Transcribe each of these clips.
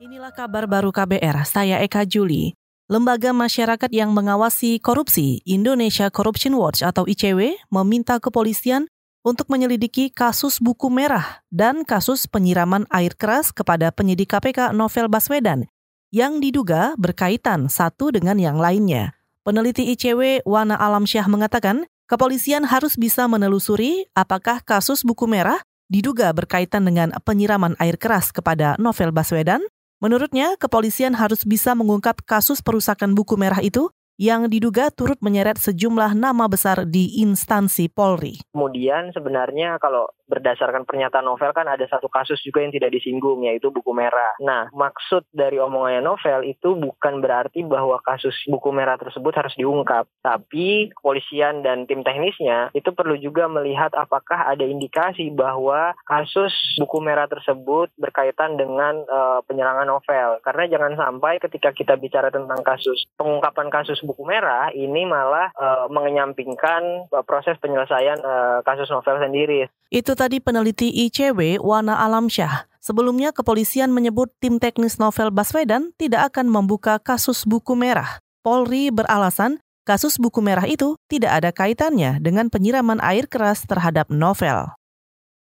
Inilah kabar baru KBR, saya Eka Juli. Lembaga masyarakat yang mengawasi korupsi, Indonesia Corruption Watch atau ICW, meminta kepolisian untuk menyelidiki kasus buku merah dan kasus penyiraman air keras kepada penyidik KPK Novel Baswedan yang diduga berkaitan satu dengan yang lainnya. Peneliti ICW Wana Alamsyah mengatakan, kepolisian harus bisa menelusuri apakah kasus buku merah diduga berkaitan dengan penyiraman air keras kepada Novel Baswedan Menurutnya, kepolisian harus bisa mengungkap kasus perusakan buku merah itu yang diduga turut menyeret sejumlah nama besar di instansi Polri. Kemudian sebenarnya kalau berdasarkan pernyataan novel kan ada satu kasus juga yang tidak disinggung yaitu buku merah. Nah, maksud dari omongannya novel itu bukan berarti bahwa kasus buku merah tersebut harus diungkap, tapi kepolisian dan tim teknisnya itu perlu juga melihat apakah ada indikasi bahwa kasus buku merah tersebut berkaitan dengan uh, penyerangan novel. Karena jangan sampai ketika kita bicara tentang kasus pengungkapan kasus buku merah ini malah uh, mengenyampingkan uh, proses penyelesaian uh, kasus novel sendiri. Itu tadi peneliti ICW Wana Alamsyah. Sebelumnya kepolisian menyebut tim teknis novel Baswedan tidak akan membuka kasus buku merah. Polri beralasan kasus buku merah itu tidak ada kaitannya dengan penyiraman air keras terhadap novel.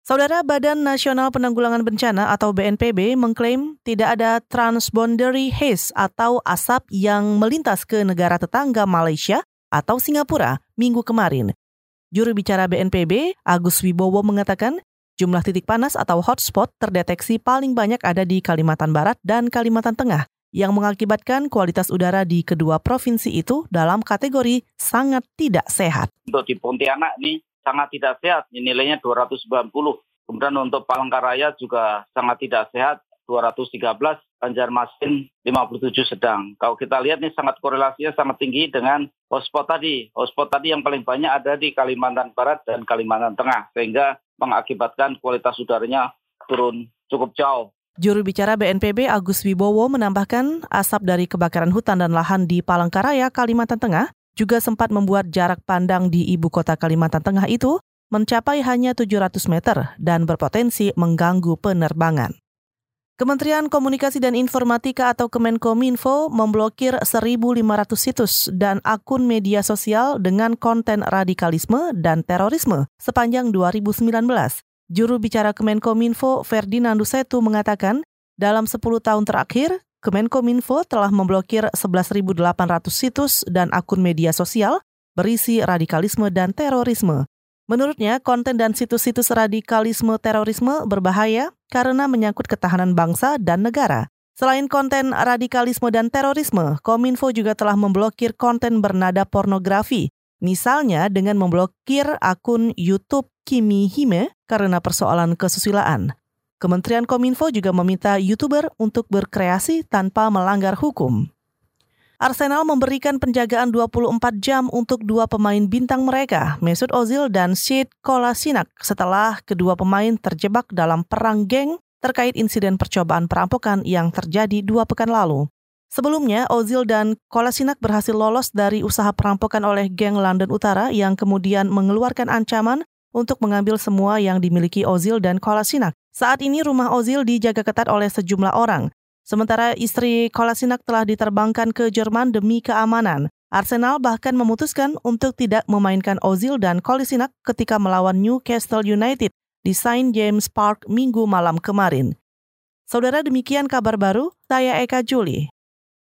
Saudara Badan Nasional Penanggulangan Bencana atau BNPB mengklaim tidak ada transboundary haze atau asap yang melintas ke negara tetangga Malaysia atau Singapura minggu kemarin. Juru bicara BNPB, Agus Wibowo mengatakan, jumlah titik panas atau hotspot terdeteksi paling banyak ada di Kalimantan Barat dan Kalimantan Tengah, yang mengakibatkan kualitas udara di kedua provinsi itu dalam kategori sangat tidak sehat. Untuk di Pontianak ini sangat tidak sehat, nilainya 290. Kemudian untuk Palangkaraya juga sangat tidak sehat, 213, Banjarmasin 57 sedang. Kalau kita lihat ini sangat korelasinya sangat tinggi dengan hotspot tadi. Hotspot tadi yang paling banyak ada di Kalimantan Barat dan Kalimantan Tengah, sehingga mengakibatkan kualitas udaranya turun cukup jauh. Juru bicara BNPB Agus Wibowo menambahkan asap dari kebakaran hutan dan lahan di Palangkaraya, Kalimantan Tengah juga sempat membuat jarak pandang di ibu kota Kalimantan Tengah itu mencapai hanya 700 meter dan berpotensi mengganggu penerbangan. Kementerian Komunikasi dan Informatika atau Kemenkominfo memblokir 1.500 situs dan akun media sosial dengan konten radikalisme dan terorisme sepanjang 2019. Juru bicara Kemenkominfo Ferdinand Setu mengatakan, dalam 10 tahun terakhir, Kemenkominfo telah memblokir 11.800 situs dan akun media sosial berisi radikalisme dan terorisme. Menurutnya, konten dan situs-situs radikalisme terorisme berbahaya karena menyangkut ketahanan bangsa dan negara. Selain konten radikalisme dan terorisme, Kominfo juga telah memblokir konten bernada pornografi, misalnya dengan memblokir akun YouTube Kimi Hime karena persoalan kesusilaan. Kementerian Kominfo juga meminta YouTuber untuk berkreasi tanpa melanggar hukum. Arsenal memberikan penjagaan 24 jam untuk dua pemain bintang mereka, Mesut Ozil dan Sid Kolasinac, setelah kedua pemain terjebak dalam perang geng terkait insiden percobaan perampokan yang terjadi dua pekan lalu. Sebelumnya, Ozil dan Kolasinac berhasil lolos dari usaha perampokan oleh geng London Utara yang kemudian mengeluarkan ancaman untuk mengambil semua yang dimiliki Ozil dan Kolasinac. Saat ini rumah Ozil dijaga ketat oleh sejumlah orang. Sementara istri Kolasinac telah diterbangkan ke Jerman demi keamanan. Arsenal bahkan memutuskan untuk tidak memainkan Ozil dan Kolasinac ketika melawan Newcastle United di St. James Park minggu malam kemarin. Saudara demikian kabar baru, saya Eka Juli.